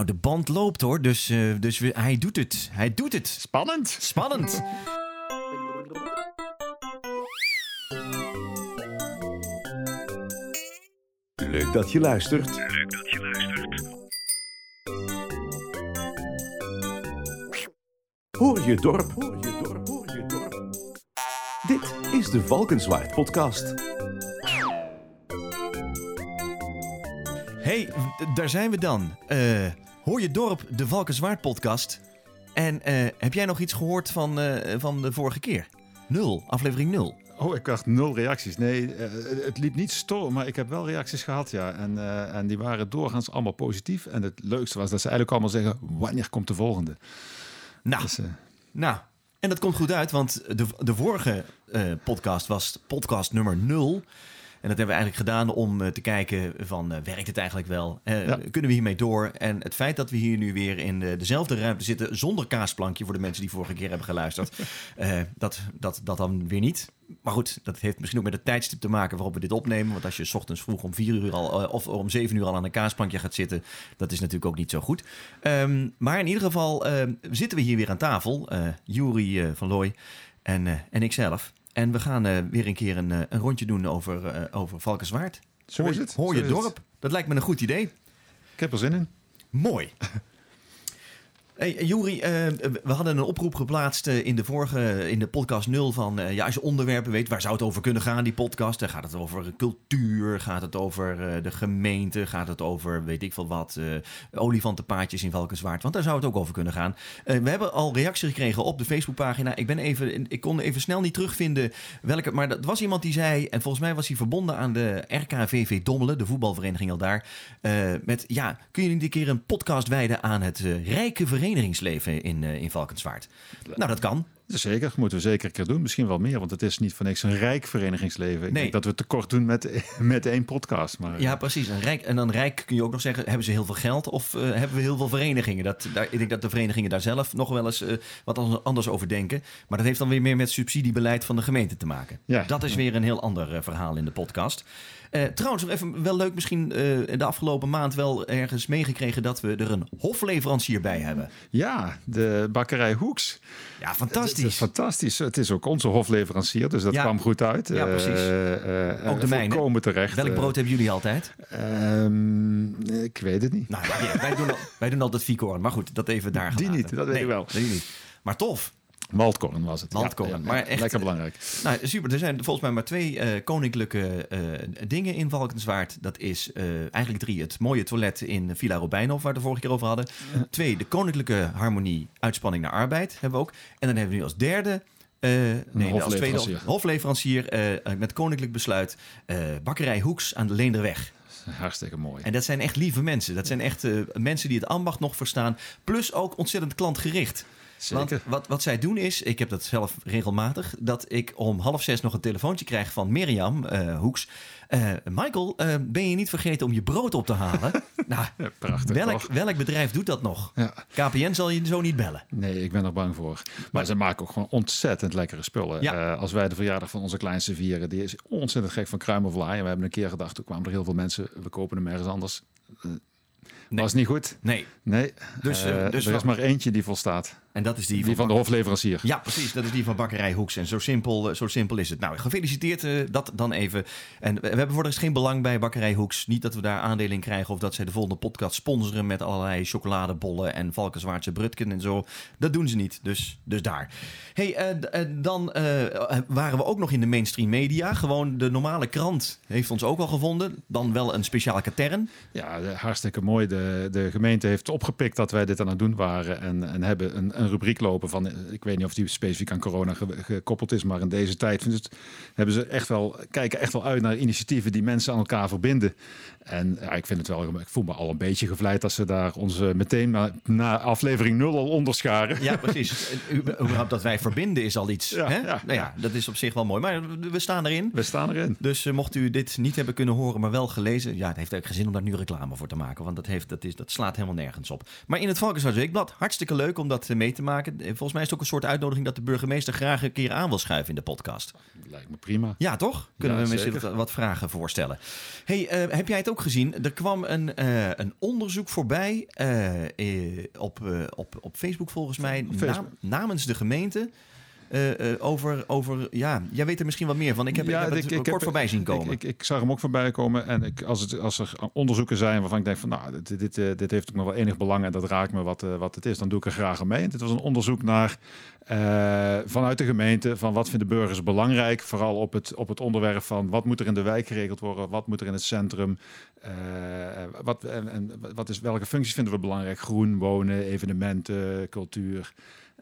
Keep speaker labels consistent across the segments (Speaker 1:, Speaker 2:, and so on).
Speaker 1: Nou, de band loopt hoor, dus, uh, dus we, hij doet het. Hij doet het.
Speaker 2: Spannend.
Speaker 1: Spannend.
Speaker 3: Leuk dat je luistert. Leuk dat je luistert. Hoor je dorp, hoor je dorp, hoor je dorp. Dit is de Valkenswaard podcast.
Speaker 1: Hey, daar zijn we dan. Uh, hoor je dorp, de Valkenswaard podcast. En uh, heb jij nog iets gehoord van, uh, van de vorige keer? Nul, aflevering nul.
Speaker 2: Oh, ik dacht nul reacties. Nee, het liep niet storm, maar ik heb wel reacties gehad, ja. En, en die waren doorgaans allemaal positief. En het leukste was dat ze eigenlijk allemaal zeggen, wanneer komt de volgende?
Speaker 1: Nou, dus, nou en dat komt goed uit, want de, de vorige podcast was podcast nummer nul. En dat hebben we eigenlijk gedaan om eh, te kijken van, uh, werkt het eigenlijk wel? Uh, Kunnen we hiermee door? En het feit dat we hier nu weer in dezelfde ruimte zitten, zonder kaasplankje voor de mensen die vorige keer hebben geluisterd, dat, dat, dat dan weer niet. Maar goed, dat heeft misschien ook met het tijdstip te maken waarop we dit opnemen. Want als je s ochtends vroeg om vier uur al of om zeven uur al aan een kaasplankje gaat zitten, dat is natuurlijk ook niet zo goed. Um, maar in ieder geval zitten we hier weer aan tafel. Jury van Looy en, en ikzelf. En we gaan uh, weer een keer een, een rondje doen over, uh, over Valkenswaard.
Speaker 2: Zo is het.
Speaker 1: Hoor je dorp. Dat lijkt me een goed idee.
Speaker 2: Ik heb er zin in.
Speaker 1: Mooi. Hey, Juri, uh, we hadden een oproep geplaatst uh, in de vorige, in de podcast 0 van, uh, ja, als je onderwerpen weet, waar zou het over kunnen gaan, die podcast? Dan gaat het over cultuur, gaat het over de gemeente, gaat het over, weet ik veel wat, olifantenpaadjes in Valkenswaard, want daar zou het ook over kunnen gaan. we hebben al reacties gekregen op de Facebookpagina. Ik ben even, ik kon even snel niet terugvinden welke, maar dat was iemand die zei, en volgens mij was hij verbonden aan de RKVV Dommelen, de voetbalvereniging al daar, met, ja, kun je een keer een podcast wijden aan het rijke vereniging verenigingsleven in, uh, in Valkenswaard. Nou, dat kan.
Speaker 2: Zeker, moeten we zeker een keer doen. Misschien wel meer, want het is niet voor niks een rijk verenigingsleven. Ik nee. denk dat we tekort doen met, met één podcast. Maar,
Speaker 1: ja, precies. Een rijk, en dan rijk kun je ook nog zeggen, hebben ze heel veel geld of uh, hebben we heel veel verenigingen? Dat, daar, ik denk dat de verenigingen daar zelf nog wel eens uh, wat anders over denken. Maar dat heeft dan weer meer met subsidiebeleid van de gemeente te maken. Ja. Dat is weer een heel ander uh, verhaal in de podcast. Uh, trouwens, nog even wel leuk, misschien uh, de afgelopen maand wel ergens meegekregen dat we er een hofleverancier bij hebben.
Speaker 2: Ja, de bakkerij Hoeks.
Speaker 1: Ja, fantastisch. Het
Speaker 2: is fantastisch. Het is ook onze hofleverancier, dus dat kwam goed uit.
Speaker 1: Ja, precies. Uh, ook de mijne.
Speaker 2: Komen terecht.
Speaker 1: Welk brood hebben jullie altijd?
Speaker 2: Um, ik weet het niet.
Speaker 1: Nou, ja, wij, doen al, wij doen altijd Vicorn, maar goed, dat even daar
Speaker 2: Die niet, dat weet
Speaker 1: nee,
Speaker 2: ik wel.
Speaker 1: Die niet. Maar tof.
Speaker 2: Maltkorn was het.
Speaker 1: Maltkorn. Ja, maar echt,
Speaker 2: lekker belangrijk.
Speaker 1: Nou, super. Er zijn volgens mij maar twee uh, koninklijke uh, dingen in Valkenswaard. Dat is uh, eigenlijk drie. Het mooie toilet in Villa Robijnhof, waar we de vorige keer over hadden. Twee, de koninklijke harmonie uitspanning naar arbeid hebben we ook. En dan hebben we nu als derde... nee, als tweede hofleverancier met koninklijk besluit. bakkerij Hoeks aan de Leenderweg.
Speaker 2: Hartstikke mooi.
Speaker 1: En dat zijn echt lieve mensen. Dat zijn echt mensen die het ambacht nog verstaan. Plus ook ontzettend klantgericht. Want wat, wat zij doen is, ik heb dat zelf regelmatig, dat ik om half zes nog een telefoontje krijg van Mirjam uh, Hoeks. Uh, Michael, uh, ben je niet vergeten om je brood op te halen? nou,
Speaker 2: ja, prachtig.
Speaker 1: Welk, welk, bedrijf doet dat nog? Ja. KPN zal je zo niet bellen.
Speaker 2: Nee, ik ben er bang voor. Maar, maar ze maken ook gewoon ontzettend lekkere spullen. Ja. als wij de verjaardag van onze kleinste vieren, die is ontzettend gek van kruimelvlaai. En we hebben een keer gedacht, toen kwamen er heel veel mensen, we kopen hem ergens anders. Nee. Was niet goed?
Speaker 1: Nee.
Speaker 2: Nee. Dus, uh, dus er is maar eentje die volstaat.
Speaker 1: En dat is die,
Speaker 2: die van, de hofleverancier.
Speaker 1: Ja, precies. Dat is die van Bakkerij Hoeks. En zo simpel, eh, zo simpel is het. Nou, gefeliciteerd uh, dat dan even. En we, hebben voor de geen belang bij Bakkerij Hoeks. Niet dat we daar aandelen in krijgen of dat zij de volgende podcast sponsoren met allerlei chocoladebollen en Valkenswaardse brutken en zo. Dat doen ze niet. Dus, dus daar. hey, uh, dan waren we ook nog in de mainstream media. Gewoon de normale krant heeft ons ook al gevonden. Dan wel een speciale katern.
Speaker 2: Ja, hartstikke mooi. De, de gemeente heeft opgepikt dat wij dit aan het doen waren. En, en hebben een een rubriek lopen van, ik weet niet of die specifiek aan corona gekoppeld is, maar in deze tijd het, hebben ze echt wel, kijken echt wel uit naar initiatieven die mensen aan elkaar verbinden. En ja, ik vind het wel, ik voel me al een beetje gevleid als ze daar ons meteen na, na aflevering 0 al onderscharen.
Speaker 1: Ja, precies. Überhaupt dat wij verbinden is al iets. Ja, hè? Ja, nou ja, dat is op zich wel mooi. Maar we staan erin.
Speaker 2: We staan erin.
Speaker 1: Dus uh, mocht u dit niet hebben kunnen horen, maar wel gelezen, ja, het heeft eigenlijk geen zin om daar nu reclame voor te maken, want dat heeft dat, is, dat slaat helemaal nergens op. Maar in het Valkenswaard Weekblad, hartstikke leuk om dat mee te maken. Volgens mij is het ook een soort uitnodiging dat de burgemeester graag een keer aan wil schuiven in de podcast.
Speaker 2: Lijkt me prima.
Speaker 1: Ja, toch? Kunnen we misschien wat, vragen voorstellen. Hey, heb jij het ook gezien? Er kwam een, een onderzoek voorbij op, op, op Facebook volgens mij namens de gemeente. Uh, over, over, ja, jij weet er misschien wat meer van. Ik heb, ja, ik heb het kort voorbij zien komen.
Speaker 2: Ik, ik, zag hem ook voorbij komen. En ik, als, het, als er onderzoeken zijn waarvan ik denk van, nou, dit, dit, uh, dit heeft ook nog wel enig belang en dat raakt me wat, wat het is, dan doe ik er graag aan mee. dit was een onderzoek naar vanuit de gemeente van wat vinden burgers belangrijk, vooral op het, op het onderwerp van wat moet er in de wijk geregeld worden, wat moet er in het centrum, wat, en, en, wat is, welke functies vinden we belangrijk, groen, wonen, evenementen, cultuur.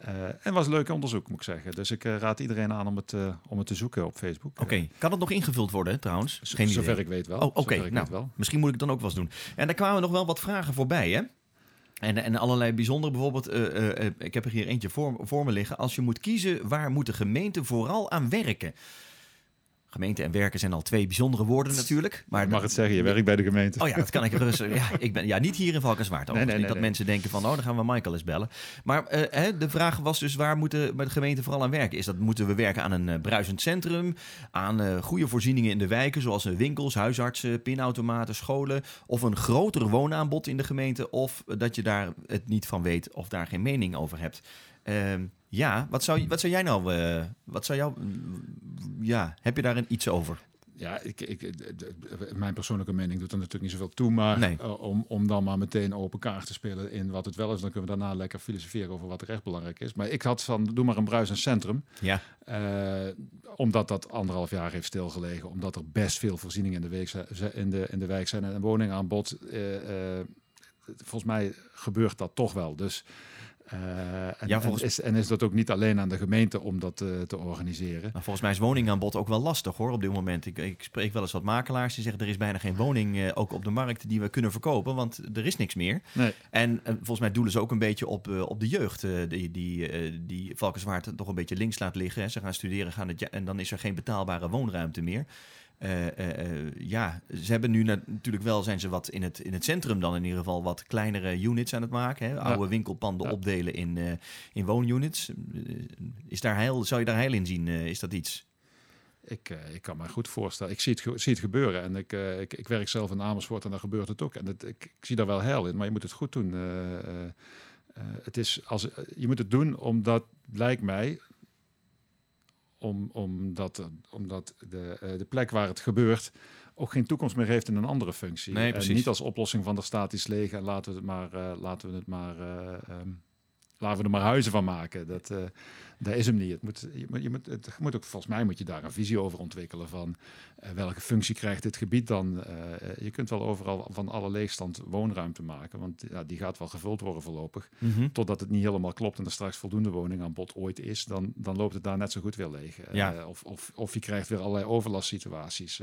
Speaker 2: Uh, en was een leuk onderzoek, moet ik zeggen. Dus ik uh, raad iedereen aan om het, uh, om het te zoeken op Facebook.
Speaker 1: Oké, kan het nog ingevuld worden trouwens?
Speaker 2: Geen zover ik weet wel.
Speaker 1: Oh, oké. Nou, misschien moet ik het dan ook wel eens doen. En daar kwamen nog wel wat vragen voorbij, hè? En, en allerlei bijzondere, bijvoorbeeld, ik heb er hier eentje voor, voor me liggen. Als je moet kiezen, waar moet de gemeente vooral aan werken? Gemeente en werken zijn al twee bijzondere woorden natuurlijk. Maar
Speaker 2: je mag het zeggen, je werkt bij de gemeente.
Speaker 1: Oh ja, dat kan ik rustig. Ja, ik ben ja, niet hier in Valkenswaard. Nee, nee, nee, dat mensen denken van, oh, dan gaan we Michael eens bellen. Maar uh, de vraag was dus, waar moet de, de, gemeente vooral aan werken? Is dat, moeten we werken aan een uh, bruisend centrum? Aan uh, goede voorzieningen in de wijken, zoals winkels, huisartsen, pinautomaten, scholen? Of een groter woonaanbod in de gemeente? Of dat je daar het niet van weet of daar geen mening over hebt? Ehm, ja, wat zou, wat zou jij nou, uh, wat zou jou, ja, heb je daar een iets over?
Speaker 2: Ja, ik, ik, mijn persoonlijke mening doet er natuurlijk niet zoveel toe. Maar nee. uh, om, om dan maar meteen open kaart te spelen in wat het wel is, dan kunnen we daarna lekker filosoferen over wat er echt belangrijk is. Maar ik had van, doe maar een bruis en centrum.
Speaker 1: Ja.
Speaker 2: Uh, omdat dat anderhalf jaar heeft stilgelegen. Omdat er best veel voorzieningen in de, week, in de, in de wijk zijn en een woningaanbod. volgens mij gebeurt dat toch wel. Dus uh, en, ja, volgens... en, is, en, is, dat ook niet alleen aan de gemeente om dat uh, te organiseren?
Speaker 1: Nou, volgens mij is woningaanbod ook wel lastig hoor op dit moment. Ik, ik spreek wel eens wat makelaars die zeggen er is bijna geen woning uh, ook op de markt die we kunnen verkopen, want er is niks meer.
Speaker 2: Nee.
Speaker 1: En volgens mij doelen ze ook een beetje op, op de jeugd, die, die, die Valkenswaard toch een beetje links laat liggen. Hè. Ze gaan studeren gaan het, en dan is er geen betaalbare woonruimte meer. Uh, uh, ja, ze hebben nu natuurlijk wel, zijn ze wat in het, in het centrum dan in ieder geval wat kleinere units aan het maken. Hè? Oude winkelpanden opdelen in, uh, in woonunits. Is daar heil, zou je daar heil in zien? is dat iets?
Speaker 2: Ik, ik kan me goed voorstellen. Ik zie het, zie het gebeuren. En ik, ik, ik werk zelf in Amersfoort en daar gebeurt het ook. En het, ik, ik, zie daar wel heil in, maar je moet het goed doen. het is als, je moet het doen omdat, lijkt mij, om, omdat, omdat de, eh, de plek waar het gebeurt ook geen toekomst meer heeft in een andere functie.
Speaker 1: Nee,
Speaker 2: en niet als oplossing van de statisch leger. Laten we het maar, uh, laten we het maar um, laten we er maar huizen van maken. Dat, uh, dat is hem niet. Het moet, je, moet, je moet, het moet ook, volgens mij moet je daar een visie over ontwikkelen van uh, welke functie krijgt dit gebied dan. Uh, je kunt wel overal van alle leegstand woonruimte maken, want ja, die gaat wel gevuld worden voorlopig. Mm -hmm. Totdat het niet helemaal klopt en er straks voldoende woning aan bod ooit is, dan, dan loopt het daar net zo goed weer leeg.
Speaker 1: Ja.
Speaker 2: of, of, of je krijgt weer allerlei overlastsituaties.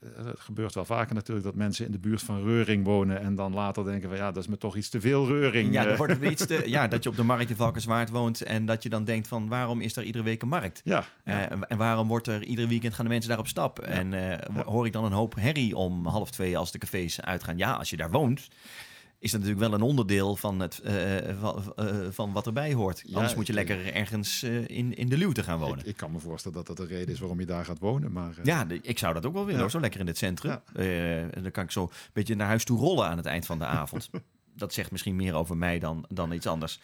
Speaker 2: het gebeurt wel vaker natuurlijk dat mensen in de buurt van Reuring wonen en dan later denken van ja, dat is me toch iets te veel Reuring.
Speaker 1: Ja, dan wordt het iets te, ja dat je op de markt in Valkenswaard woont en dat je dan denkt van waarom is er iedere week een markt?
Speaker 2: Ja.
Speaker 1: Uh, en waarom wordt er iedere weekend gaan de mensen daar op stap? Ja. En uh, hoor ik dan een hoop herrie om half twee als de cafés uitgaan? Ja, als je daar woont is dat natuurlijk wel een onderdeel van, het, uh, van, uh, van wat erbij hoort. Ja, Anders moet je lekker ergens uh, in, in de luwte gaan wonen.
Speaker 2: Ik, ik, kan me voorstellen dat dat de reden is waarom je daar gaat wonen. Maar,
Speaker 1: ja, de, ik zou dat ook wel willen, ja. hoor, zo lekker in het centrum. Ja. dan kan ik zo een beetje naar huis toe rollen aan het eind van de avond. dat zegt misschien meer over mij dan, dan iets anders.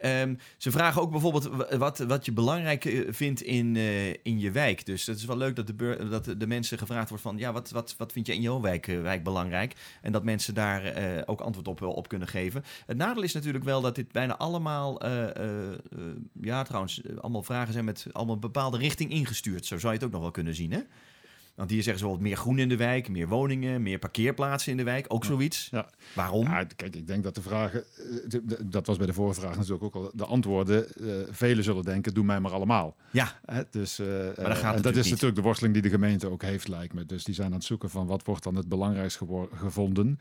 Speaker 1: Ja. Um, ze vragen ook bijvoorbeeld wat, wat je belangrijk eh, vindt in, uh, in je wijk. Dus het is wel leuk dat de, dat de mensen gevraagd wordt van... ja, wat, wat, wat vind je in jouw wijk, uh, wijk belangrijk? En dat mensen daar uh, ook antwoord op, op kunnen geven. Het nadeel is natuurlijk wel dat dit bijna allemaal... ja, trouwens, allemaal vragen zijn met allemaal een bepaalde richting ingestuurd. Zo zou je het ook nog wel kunnen zien, hè? Want hier zeggen ze wat meer groen in de wijk, meer woningen, meer parkeerplaatsen in de wijk. Ook zoiets.
Speaker 2: Ja.
Speaker 1: Waarom?
Speaker 2: Ja, kijk, ik denk dat de vragen, eh, dat was bij de vorige vraag natuurlijk ook al, de antwoorden, uh, velen zullen denken, doe mij maar allemaal.
Speaker 1: Ja.
Speaker 2: Hè, dus, uh, maar dat, gaat dat is niet. natuurlijk de worsteling die de gemeente ook heeft, lijkt me. Dus die zijn aan het zoeken van wat wordt dan het belangrijkst gevonden.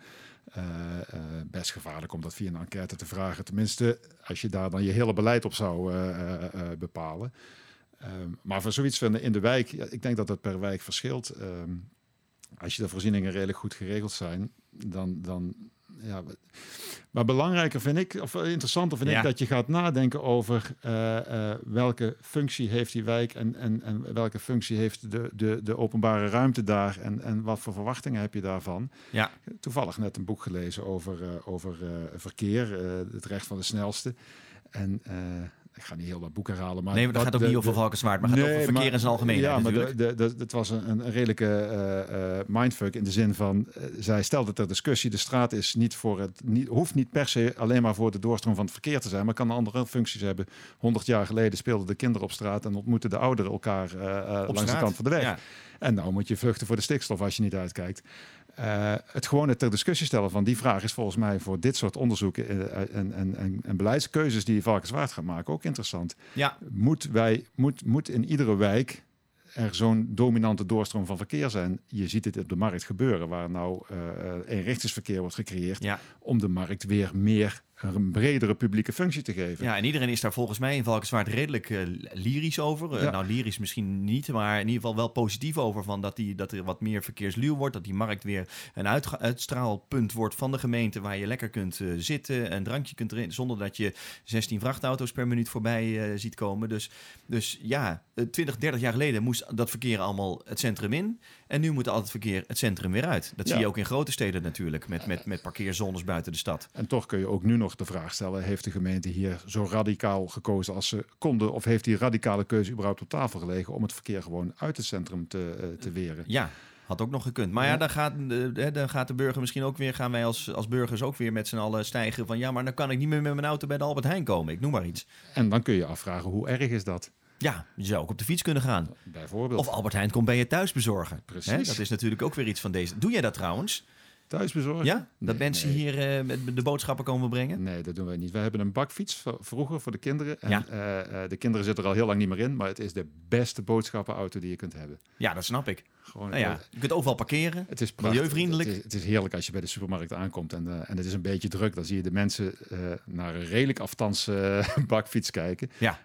Speaker 2: Uh, best gevaarlijk om dat via een enquête te vragen. Tenminste, als je daar dan je hele beleid op zou bepalen. Um, maar voor zoiets vinden in de wijk, ja, ik denk dat dat per wijk verschilt. Um, als je de voorzieningen redelijk goed geregeld zijn, dan, dan ja, maar belangrijker vind ik, of interessanter vind ik, dat je gaat nadenken over uh, welke functie heeft die wijk en, en, en welke functie heeft de, de, de openbare ruimte daar en, en wat voor verwachtingen heb je daarvan.
Speaker 1: Ja.
Speaker 2: Toevallig net een boek gelezen over, over verkeer, het recht van de snelste. En ik ga niet heel wat boeken halen. Maar
Speaker 1: nee, maar dat gaat ook niet over Valkenswaard, maar gaat over verkeer in zijn algemeen.
Speaker 2: Ja, maar het was een, een redelijke uh, mindfuck in de zin van, uh, zij stelde ter discussie, de straat is niet voor het, niet, hoeft niet per se alleen maar voor de doorstroom van het verkeer te zijn, maar kan andere functies hebben. 100 jaar geleden speelden de kinderen op straat en ontmoetten de ouderen elkaar langs de kant van de weg. En nou moet je vluchten voor de stikstof als je niet uitkijkt. Uh, het gewone ter discussie stellen van die vraag is volgens mij voor dit soort onderzoeken eh, en, en, en, en beleidskeuzes die Valkenswaard gaat maken ook interessant.
Speaker 1: Ja.
Speaker 2: Moet, wij, moet, moet in iedere wijk er zo'n dominante doorstroom van verkeer zijn. Je ziet het op de markt gebeuren, waar nou uh, eenrichtingsverkeer wordt gecreëerd
Speaker 1: ja.
Speaker 2: om de markt weer meer een bredere publieke functie te geven.
Speaker 1: Ja, en iedereen is daar volgens mij in Valkenswaard redelijk uh, lyrisch over. Uh, Nou, lyrisch misschien niet, maar in ieder geval wel positief over. Van dat, die, dat er wat meer verkeersluw wordt. Dat die markt weer een uitstraalpunt wordt van de gemeente. Waar je lekker kunt uh, zitten, een drankje kunt drinken. Zonder dat je 16 vrachtauto's per minuut voorbij ziet komen. Dus, dus ja, 20, 30 jaar geleden moest dat verkeer allemaal het centrum in. En nu moet al het verkeer het centrum weer uit. Dat zie je ook in grote steden natuurlijk. Met, met, met parkeerzones buiten de stad.
Speaker 2: En toch kun je ook nu nog de vraag stellen: heeft de gemeente hier zo radicaal gekozen als ze konden? Of heeft die radicale keuze überhaupt op tafel gelegen om het verkeer gewoon uit het centrum te, uh, te weren?
Speaker 1: Ja. Had ook nog gekund. Maar ja, dan gaat, de, dan gaat de burger misschien ook weer, gaan wij als, als burgers ook weer met z'n allen stijgen van ja, maar dan kan ik niet meer met mijn auto bij de Albert Heijn komen. Ik noem maar iets.
Speaker 2: En dan kun je afvragen, hoe erg is dat?
Speaker 1: Ja, je zou ook op de fiets kunnen gaan.
Speaker 2: Bijvoorbeeld.
Speaker 1: Of Albert Heijn komt bij je thuis bezorgen. Precies. dat is natuurlijk ook weer iets van deze. Doe jij dat trouwens?
Speaker 2: thuisbezorgen?
Speaker 1: Ja? Dat mensen hier uh, met de boodschappen komen brengen?
Speaker 2: Nee, dat doen wij niet. We hebben een bakfiets vroeger voor de kinderen. En ja. uh, de kinderen zitten er al heel lang niet meer in. Maar het is de beste boodschappenauto die je kunt hebben.
Speaker 1: Ja, dat snap ik. Gewoon, nou ja, je kunt overal parkeren. Het is milieuvriendelijk.
Speaker 2: Het is, het is, heerlijk als je bij de supermarkt aankomt en, uh, en het is een beetje druk. Dan zie je de mensen naar een redelijk afstands bakfiets kijken.
Speaker 1: Ja.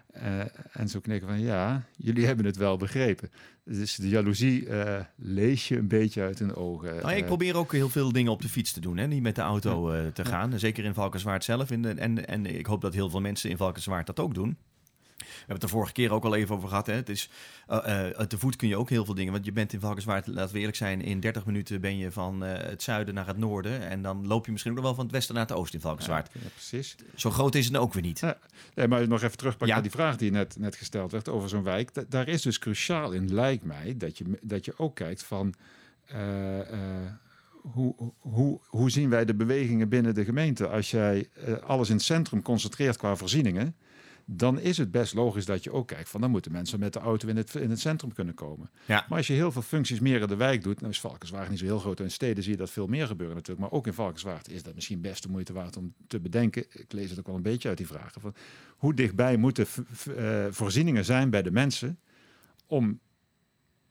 Speaker 2: En zo knikken van ja, jullie hebben het wel begrepen. Dus de jaloezie uh, lees je een beetje uit hun ogen.
Speaker 1: Nou, ik uh, probeer ook heel veel dingen op de fiets te doen. Hè? Niet met de auto te gaan. Zeker in Valkenswaard zelf. In de, en, en ik hoop dat heel veel mensen in Valkenswaard dat ook doen. We hebben het de vorige keer ook al even over gehad. Hè. Het is, uh, uh, te voet kun je ook heel veel dingen. Want je bent in Valkenswaard, laten we eerlijk zijn, in 30 minuten ben je van uh, het zuiden naar het noorden. En dan loop je misschien ook nog wel van het westen naar het oosten in Valkenswaard.
Speaker 2: Ja, ja, precies.
Speaker 1: Zo groot is het ook weer niet. Ja,
Speaker 2: nee, maar nog even terugpakken ja. naar die vraag die net, net gesteld werd over zo'n wijk. Da daar is dus cruciaal in, lijkt mij, dat je, dat je ook kijkt van... Hoe, hoe, hoe zien wij de bewegingen binnen de gemeente? Als jij alles in het centrum concentreert qua voorzieningen, dan is het best logisch dat je ook kijkt van dan moeten mensen met de auto in het, in het centrum kunnen komen.
Speaker 1: Ja.
Speaker 2: Maar als je heel veel functies meer in de wijk doet, nou is Valkenswaard niet zo heel groot. In steden zie je dat veel meer gebeuren natuurlijk. Maar ook in Valkenswaard is dat misschien best de moeite waard om te bedenken. Ik lees het ook wel een beetje uit die vragen. Van hoe dichtbij moeten uh, voorzieningen zijn bij de mensen om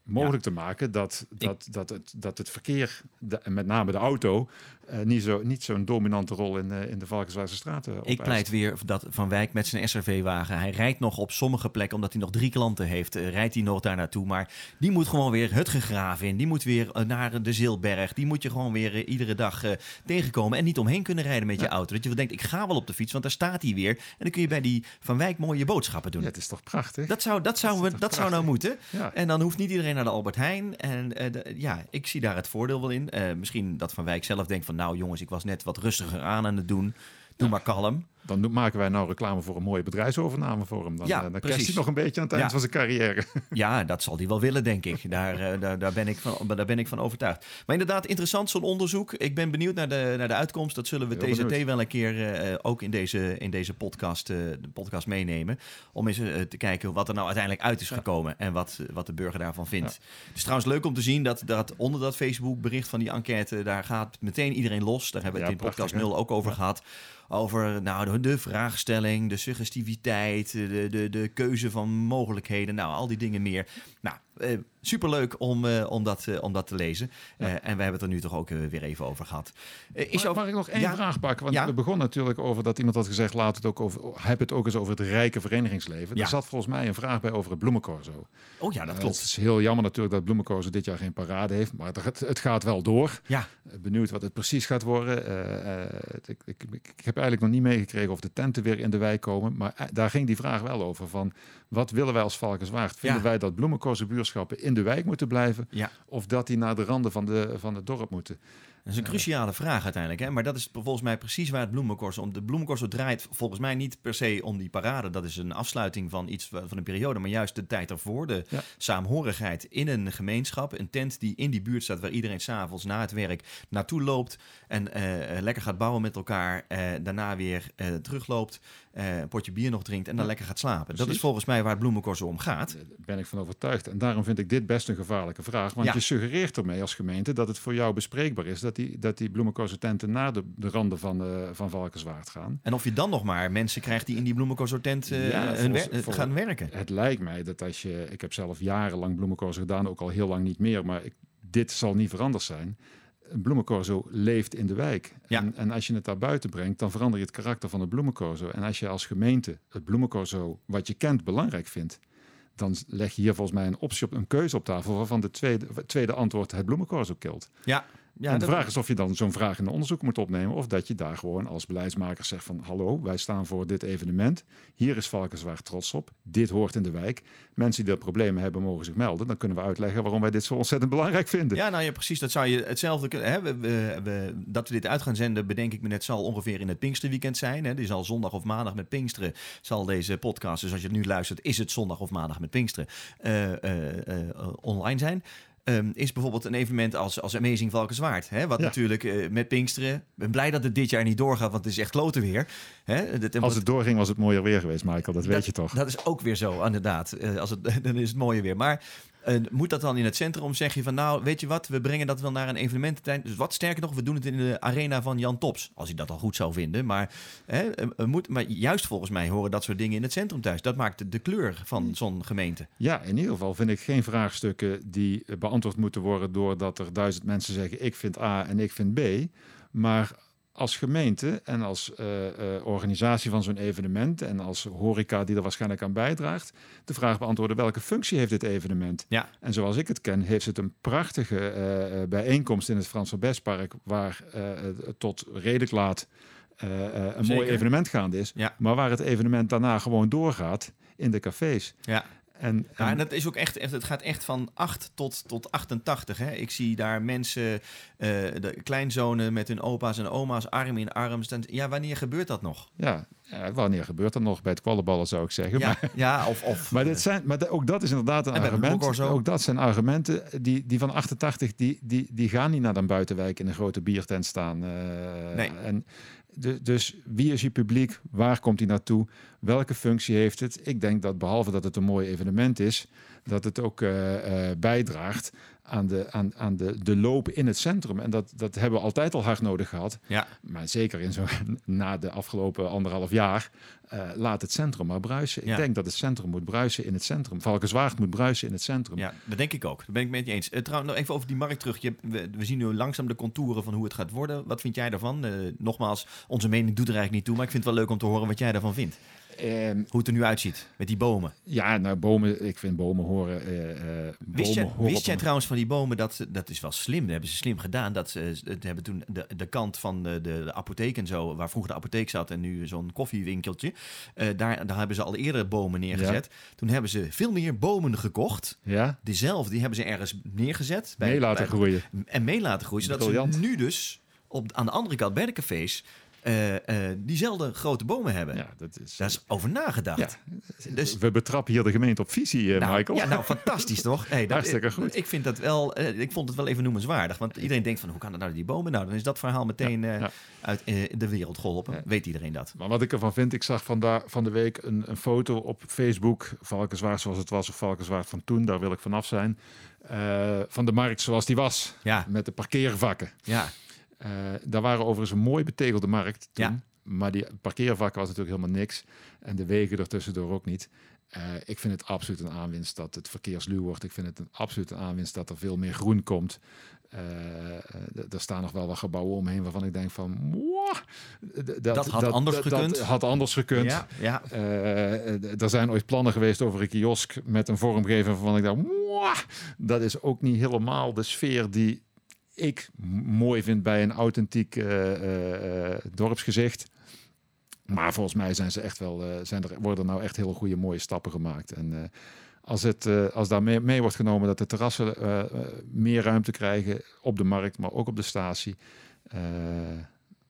Speaker 2: mogelijk te maken dat, dat, dat, het, dat het verkeer, de, en met name de auto, uh, niet zo'n niet zo'n dominante rol in, uh, in de Valkenswaardse straten
Speaker 1: Ik pleit weer dat Van Wijk met zijn SRV-wagen, hij rijdt nog op sommige plekken, omdat hij nog drie klanten heeft, uh, rijdt hij nog daar naartoe. Maar die moet gewoon weer het gegraven in, die moet weer naar de Zilberg, die moet je gewoon weer iedere dag tegenkomen en niet omheen kunnen rijden met je auto. Dat je denkt, ik ga wel op de fiets, want daar staat hij weer. En dan kun je bij die Van Wijk mooie boodschappen doen.
Speaker 2: Ja, het is toch prachtig?
Speaker 1: Dat zou, dat zou, dat, we, dat zou nou moeten. Ja. En dan hoeft niet iedereen naar de Albert Heijn. En ja, ik zie daar het voordeel wel in. Misschien dat Van Wijk zelf denkt van... nou jongens, ik was net wat rustiger aan aan het doen. Doe ja. maar kalm.
Speaker 2: Dan maken wij nou reclame voor een mooie bedrijfsovername voor hem. Dan, ja, uh, dan krijgt hij nog een beetje aan het eind ja. van zijn carrière.
Speaker 1: Ja, dat zal hij wel willen, denk ik. Daar, daar, daar, ben ik van, daar ben ik van overtuigd. Maar inderdaad, interessant zo'n onderzoek. Ik ben benieuwd naar de, naar de uitkomst. Dat zullen we Heel TZT benieuwd. wel een keer uh, ook in deze, in deze podcast, uh, de podcast meenemen. Om eens te kijken wat er nou uiteindelijk uit is gekomen. En wat, wat de burger daarvan vindt. Het is trouwens leuk om te zien dat, dat onder dat Facebook bericht van die enquête... daar gaat meteen iedereen los. Daar hebben we het in podcast 0 ook over gehad over nou, de vraagstelling, de suggestiviteit, de, de, de keuze van mogelijkheden, nou, al die dingen meer. Nou, uh, superleuk om, uh, om, dat, uh, om dat te lezen. Ja. en we hebben het er nu toch ook weer even over gehad.
Speaker 2: is mag, mag ik nog één ja? vraag pakken? Want ja? we begonnen natuurlijk over dat iemand had gezegd... laat het ook over, heb het ook eens over het rijke verenigingsleven. Er zat volgens mij een vraag bij over het bloemencorso.
Speaker 1: Oh ja, dat klopt.
Speaker 2: het is heel jammer natuurlijk dat bloemencorso dit jaar geen parade heeft. Maar het, het gaat wel door.
Speaker 1: Ja.
Speaker 2: Benieuwd wat het precies gaat worden. Ik, ik, ik, heb eigenlijk nog niet meegekregen of de tenten weer in de wijk komen. Maar daar ging die vraag wel over van... wat willen wij als Valkenswaard? Vinden wij dat bloemencorso buurschappen in de wijk moeten blijven.
Speaker 1: Ja.
Speaker 2: Of dat die naar de randen van, de, van het dorp moeten.
Speaker 1: Dat is een cruciale vraag uiteindelijk. Hè? Maar dat is volgens mij precies waar het bloemenkorso om. De bloemenkorso draait volgens mij niet per se om die parade. Dat is een afsluiting van iets van een periode. Maar juist de tijd ervoor. De ja. saamhorigheid in een gemeenschap. Een tent die in die buurt staat waar iedereen s'avonds na het werk naartoe loopt. En uh, lekker gaat bouwen met elkaar. Uh, daarna weer uh, terugloopt. Een potje bier nog drinkt en dan lekker gaat slapen. Precies. Dat is volgens mij waar het om gaat. Daar
Speaker 2: ben ik van overtuigd. En daarom vind ik dit best een gevaarlijke vraag. Want ja. je suggereert ermee als gemeente dat het voor jou bespreekbaar is. Dat die, dat die bloemencorso-tenten naar de, de randen van, de, van Valkenswaard gaan.
Speaker 1: En of je dan nog maar mensen krijgt die in die bloemencorso-tent uh, ja, gaan werken.
Speaker 2: Het lijkt mij dat als je... Ik heb zelf jarenlang bloemencorso gedaan, ook al heel lang niet meer. Maar ik, dit zal niet veranderd zijn. Een bloemencorso leeft in de wijk.
Speaker 1: Ja.
Speaker 2: En, en, als je het daar buiten brengt, dan verander je het karakter van het bloemencorso. En als je als gemeente het bloemencorso wat je kent belangrijk vindt dan leg je hier volgens mij een optie op, een keuze op tafel waarvan de tweede, tweede antwoord het bloemencorso kilt.
Speaker 1: Ja,
Speaker 2: ja, en de vraag is of je dan zo'n vraag in de onderzoek moet opnemen. Of dat je daar gewoon als beleidsmaker zegt van... hallo, wij staan voor dit evenement. Hier is Valkenswaard trots op. Dit hoort in de wijk. Mensen die dat problemen hebben mogen zich melden. Dan kunnen we uitleggen waarom wij dit zo ontzettend belangrijk vinden.
Speaker 1: Ja, nou ja, precies. Dat zou je hetzelfde kunnen... Hè? We, we, dat we dit uit gaan zenden, bedenk ik me net... zal ongeveer in het Pinksterweekend zijn. Hè? Die zal zondag of maandag met Pinksteren... zal deze podcast, dus als je het nu luistert... is het zondag of maandag met Pinksteren... Uh, uh, uh, online zijn... Um, is bijvoorbeeld een evenement als, als Amazing Valkenswaard. Hè? Wat natuurlijk uh, met Pinksteren... Ik ben blij dat het dit jaar niet doorgaat, want het is echt klote weer. Hè?
Speaker 2: Dat, als het doorging was het mooier weer geweest, Michael. Dat, dat weet je toch?
Speaker 1: Dat is ook weer zo, inderdaad. Uh, als het, dan is het mooier weer. Maar uh, moet dat dan in het centrum? Zeg je van nou, weet je wat, we brengen dat wel naar een evenemententuin. Dus wat sterker nog, we doen het in de arena van Jan Tops. Als hij dat al goed zou vinden. Maar, hè, moet, maar juist volgens mij horen dat soort dingen in het centrum thuis. Dat maakt de kleur van hmm. zo'n gemeente.
Speaker 2: Ja, in ieder geval vind ik geen vraagstukken die beantwoord moeten worden doordat er duizend mensen zeggen ik vind A en ik vind B. Maar als gemeente en als uh, uh, organisatie van zo'n evenement en als horeca die er waarschijnlijk aan bijdraagt, de vraag beantwoorden welke functie heeft dit evenement.
Speaker 1: Ja.
Speaker 2: En zoals ik het ken, heeft het een prachtige uh, bijeenkomst in het Frans van Bestpark, waar tot redelijk laat een mooi evenement gaande is,
Speaker 1: ja.
Speaker 2: maar waar het evenement daarna gewoon doorgaat in de cafés.
Speaker 1: Ja.
Speaker 2: En,
Speaker 1: ja, en dat is ook echt, het gaat echt van 8 tot, tot 88. Hè. Ik zie daar mensen, uh, de kleinzonen met hun opa's en oma's arm in arm staan. Ja, wanneer gebeurt dat nog?
Speaker 2: Ja, ja wanneer gebeurt dat nog? Bij het kwallenballen zou ik zeggen.
Speaker 1: Ja,
Speaker 2: maar,
Speaker 1: ja of, of...
Speaker 2: Maar, dit zijn, maar ook dat is inderdaad een argument. Ook dat zijn argumenten. Die, die van 88, die, die, die gaan niet naar een buitenwijk in een grote biertent staan. Uh,
Speaker 1: nee.
Speaker 2: En dus wie is je publiek? Waar komt hij naartoe? Welke functie heeft het? Ik denk dat behalve dat het een mooi evenement is, dat het ook uh, uh, bijdraagt aan, de, aan, aan de, de loop in het centrum. En dat, dat hebben we altijd al hard nodig gehad.
Speaker 1: Ja.
Speaker 2: Maar zeker in zo, na de afgelopen anderhalf jaar, uh, laat het centrum maar bruisen. Ik denk dat het centrum moet bruisen in het centrum. Valkenswaard moet bruisen in het centrum.
Speaker 1: Ja, dat denk ik ook. Daar ben ik met je eens. Uh, trouwens, nog even over die markt terug. Je, we, we, zien nu langzaam de contouren van hoe het gaat worden. Wat vind jij daarvan? Uh, nogmaals, onze mening doet er eigenlijk niet toe, maar ik vind het wel leuk om te horen wat jij daarvan vindt. Um, Hoe het er nu uitziet met die bomen.
Speaker 2: Ja, nou bomen, ik vind bomen horen. Uh,
Speaker 1: wist, je, wist jij trouwens van die bomen dat dat is wel slim? Dat hebben ze slim gedaan. Dat ze het hebben toen de, de kant van de, de, de, apotheek en zo, waar vroeger de apotheek zat en nu zo'n koffiewinkeltje. Uh, daar, daar hebben ze al eerder bomen neergezet. Toen hebben ze veel meer bomen gekocht.
Speaker 2: Ja.
Speaker 1: Diezelfde, die hebben ze ergens neergezet.
Speaker 2: Bij, mee laten bij, groeien.
Speaker 1: En mee laten groeien. Zodat Briljant. ze nu dus op, aan de andere kant bij de cafés uh, uh, diezelfde grote bomen hebben.
Speaker 2: Ja, dat is,
Speaker 1: Daar is over nagedacht.
Speaker 2: Ja, dus, we betrappen hier de gemeente op visie, uh,
Speaker 1: nou,
Speaker 2: Michael.
Speaker 1: Ja, nou, fantastisch toch?
Speaker 2: Hey, dat, Hartstikke goed.
Speaker 1: Ik, vind dat wel, ik vond het wel even noemenswaardig. Want iedereen denkt van, hoe kan dat nou die bomen? Nou, dan is dat verhaal meteen ja, uit de wereld geholpen. Weet iedereen dat.
Speaker 2: Maar wat ik ervan vind, ik zag vandaar, van de week een, een foto op Facebook. Valkenswaard zoals het was, of Valkenswaard van toen. Daar wil ik vanaf zijn. van de markt zoals die was.
Speaker 1: Ja.
Speaker 2: Met de parkeervakken.
Speaker 1: Ja.
Speaker 2: Uh, daar waren overigens een mooi betegelde markt toen. Ja. Maar die parkeervakken was natuurlijk helemaal niks. En de wegen ertussendoor ook niet. ik vind het absoluut een aanwinst dat het verkeersluw wordt. Ik vind het een absoluut een aanwinst dat er veel meer groen komt. Uh, er staan nog wel wat gebouwen omheen waarvan ik denk van...
Speaker 1: Dat, dat, had anders gekund.
Speaker 2: Dat had anders gekund. Ja, ja. Uh, er zijn ooit plannen geweest over een kiosk met een vormgeving waarvan ik dacht... dat is ook niet helemaal de sfeer die ik mooi vind bij een authentiek uh, dorpsgezicht. Maar volgens mij zijn ze echt wel, zijn er, worden er nou echt heel goede mooie stappen gemaakt. En als, het, als daar mee, mee, wordt genomen dat de terrassen meer ruimte krijgen op de markt, maar ook op de statie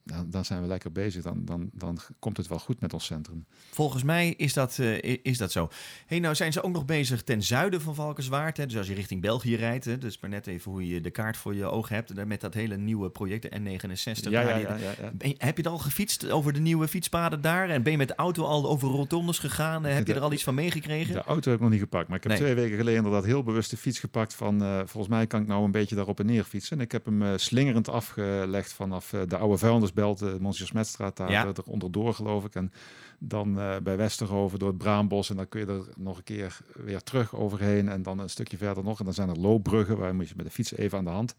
Speaker 2: dan, dan, zijn we lekker bezig. Dan, dan, dan komt het wel goed met ons centrum.
Speaker 1: Volgens mij is dat, uh, is dat zo. Hey, nou zijn ze ook nog bezig ten zuiden van Valkenswaard. Hè? Dus als je richting België rijdt. Hè? Dus maar net even hoe je de kaart voor je ogen hebt. Met dat hele nieuwe project, de N69.
Speaker 2: Ja, ja, ja,
Speaker 1: ja, heb je het al gefietst over de nieuwe fietspaden daar? En ben je met de auto al over rotondes gegaan? Heb je er al iets van meegekregen?
Speaker 2: De auto heb ik nog niet gepakt. Maar ik heb twee weken geleden inderdaad heel bewust de fiets gepakt. Van uh, volgens mij kan ik nou een beetje daarop en neer fietsen. En ik heb hem uh, slingerend afgelegd vanaf de oude vuilnisbelt. Uh, Smetstraat daar ja. er onderdoor geloof ik. En dan uh, bij Westerhoven door het Braambos. En dan kun je er nog een keer weer terug overheen. En dan een stukje verder nog. En dan zijn er loopbruggen waar moet je met de fiets even aan de hand.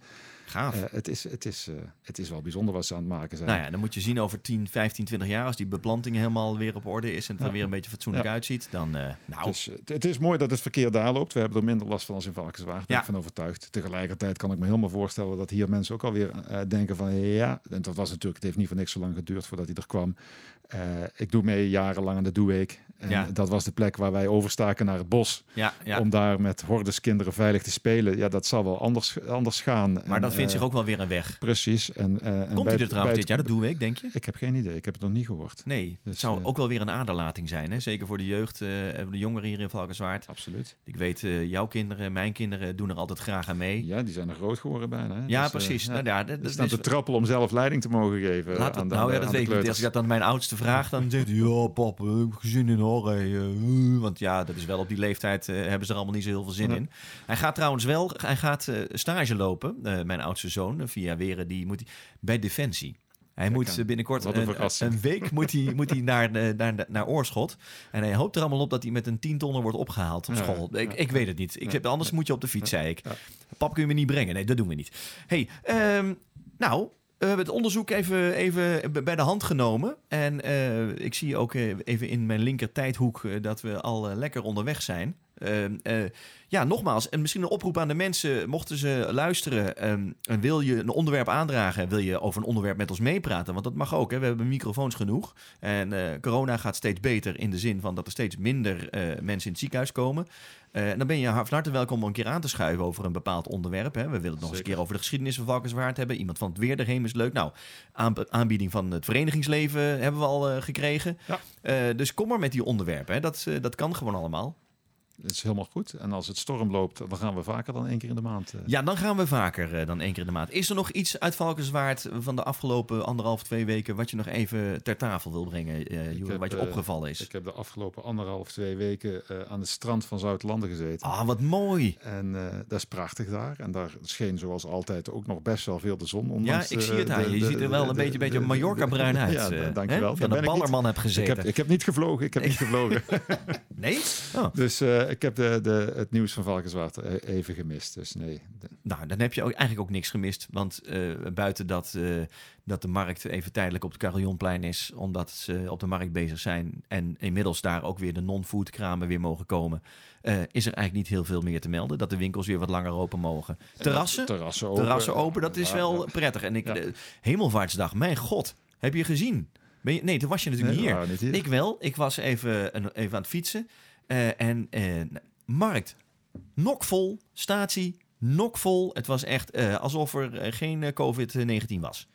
Speaker 1: Gaaf.
Speaker 2: Uh, het, is, het, is, uh, het is wel bijzonder wat ze aan het maken zijn.
Speaker 1: Nou ja, dan moet je zien over 10, 15, 20 jaar... als die beplanting helemaal weer op orde is... en het ja. er weer een beetje fatsoenlijk ja. uitziet, dan... Uh, nou.
Speaker 2: Dus, het is mooi dat het verkeer daar loopt. We hebben er minder last van als in Valkenswaard. Daar ben ik van overtuigd. Tegelijkertijd kan ik me helemaal voorstellen... dat hier mensen ook alweer denken van... ja, en dat was natuurlijk... het heeft niet voor niks zo lang geduurd voordat hij er kwam. ik doe mee jarenlang aan de Doeweek. En ja. dat was de plek waar wij overstaken naar het bos.
Speaker 1: Ja, ja.
Speaker 2: Om daar met hordes kinderen veilig te spelen. Ja, dat zal wel anders, anders gaan.
Speaker 1: Maar en, dat vindt uh, zich ook wel weer een weg.
Speaker 2: Precies. En, uh,
Speaker 1: Komt hij er trouwens dit jaar, dat doe ik, denk je?
Speaker 2: Ik heb geen idee. Ik heb het nog niet gehoord.
Speaker 1: Nee, dus, het zou uh, ook wel weer een aderlating zijn. Hè? Zeker voor de jeugd, de jongeren hier in Valkenswaard.
Speaker 2: Absoluut.
Speaker 1: Ik weet, jouw kinderen, mijn kinderen doen er altijd graag aan mee.
Speaker 2: Ja, die zijn er groot geworden bijna. Hè?
Speaker 1: Ja, dus, precies. nou, ja, dat,
Speaker 2: dat staan te trappelen om zelf leiding te mogen geven.
Speaker 1: Laat aan de, nou ja, dat weet ik niet. Als ik dat aan mijn oudste vraag, dan zegt hij... Ja, pap, gezin in hoor. Want ja, dat is wel op die leeftijd uh, hebben ze er allemaal niet zo heel veel zin ja. in. Hij gaat trouwens wel, hij gaat uh, stage lopen. Mijn oudste zoon, via Weren, die moet bij Defensie. Hij moet binnenkort een, een, week moet hij, moet hij naar, naar, naar Oorschot. En hij hoopt er allemaal op dat hij met een tientonner wordt opgehaald op school. Ja, ik, ja, ik weet het niet. Ik heb, anders moet je op de fiets, zei ik. Pap, kun je me niet brengen? Nee, dat doen we niet. hey, um, nou, we hebben het onderzoek even, even bij de hand genomen. En uh, ik zie ook even in mijn linker tijdhoek dat we al lekker onderweg zijn. Uh, ja, nogmaals, en misschien een oproep aan de mensen, mochten ze luisteren um, en wil je een onderwerp aandragen, wil je over een onderwerp met ons meepraten, want dat mag ook, hè? we hebben microfoons genoeg. En uh, corona gaat steeds beter in de zin van dat er steeds minder uh, mensen in het ziekenhuis komen. Uh, en dan ben je van harte welkom om een keer aan te schuiven over een bepaald onderwerp. Hè? We willen het nog Zeker. eens een keer over de geschiedenis van Valkenswaard hebben. Iemand van het weer erheen is leuk. Nou, aanbieding van het verenigingsleven hebben we al gekregen. Ja. dus kom maar met die onderwerpen. Hè? Dat, dat kan gewoon allemaal.
Speaker 2: Dat is helemaal goed. En als het storm loopt, dan gaan we vaker dan één keer in de maand. Uh...
Speaker 1: Ja, dan gaan we vaker uh, dan één keer in de maand. Is er nog iets uit Valkenswaard van de afgelopen anderhalf, twee weken... wat je nog even ter tafel wil brengen, uh, Joer, wat je opgevallen is?
Speaker 2: Ik heb de afgelopen anderhalf, twee weken aan het strand van Zuid-Landen gezeten.
Speaker 1: Ah, wat mooi!
Speaker 2: En dat is prachtig daar. En daar scheen zoals altijd ook nog best wel veel de zon. Ondanks,
Speaker 1: ja, ik zie het aan je. Je ziet er wel een beetje, beetje Mallorca-bruin uit.
Speaker 2: Ja, dankjewel.
Speaker 1: Dat een ballerman heb gezeten.
Speaker 2: Ik heb, ik heb niet gevlogen. Ik heb niet gevlogen.
Speaker 1: nee? Oh.
Speaker 2: Dus ik heb de, de, het nieuws van Valkenswaard even gemist. Dus nee.
Speaker 1: Nou, dan heb je ook, eigenlijk ook niks gemist. Want uh, buiten dat, uh, dat de markt even tijdelijk op het Carillonplein is... omdat ze op de markt bezig zijn... en inmiddels daar ook weer de non-food kramen weer mogen komen... Is er eigenlijk niet heel veel meer te melden. Dat de winkels weer wat langer open mogen. Terrassen,
Speaker 2: terrassen open,
Speaker 1: terrassen open dat is wel prettig. En ik, ja. Hemelvaartsdag, mijn god, heb je gezien? Ben je, nee, toen was je natuurlijk nee, niet, hier. niet, hier. Ik wel. Ik was even, even aan het fietsen. En markt nokvol, statie nokvol. Het was echt uh, alsof er geen uh, COVID-19 was.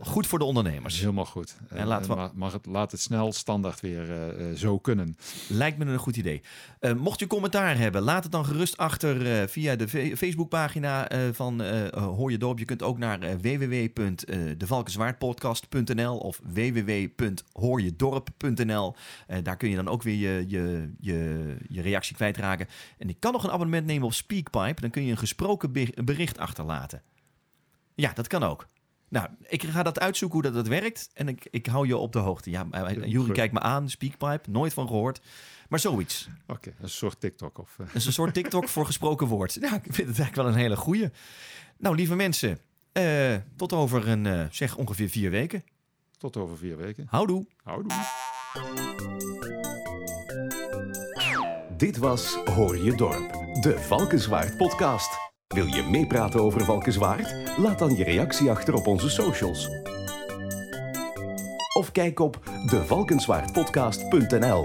Speaker 1: Goed voor de ondernemers.
Speaker 2: Helemaal goed. En laat, en mag het, laat het snel standaard weer uh, zo kunnen.
Speaker 1: Lijkt me een goed idee. Uh, mocht u commentaar hebben, laat het dan gerust achter uh, via de Facebookpagina van Hoor je Dorp. Je kunt ook naar www.devalkenswaardpodcast.nl of www.hoorjedorp.nl. daar kun je dan ook weer je, je, je, je reactie kwijtraken. En ik kan nog een abonnement nemen op Speakpipe. Dan kun je een gesproken bericht achterlaten. Ja, dat kan ook. Nou, ik ga dat uitzoeken hoe dat, dat werkt. En ik, ik hou je op de hoogte. Ja, Jury kijkt me aan, Speakpipe, nooit van gehoord. Maar zoiets.
Speaker 2: Oké, een soort TikTok. Of, uh...
Speaker 1: Een soort TikTok voor gesproken woord. Ja, ik vind het eigenlijk wel een hele goeie. Nou, lieve mensen, uh, tot over een, uh, zeg ongeveer vier weken.
Speaker 2: Tot over vier weken.
Speaker 1: Houdoe.
Speaker 2: Houdoe.
Speaker 3: Dit was Hoor je Dorp, de Valkenswaard podcast. Wil je meepraten over Valkenswaard? Laat dan je reactie achter op onze socials. Of kijk op devalkenswaardpodcast.nl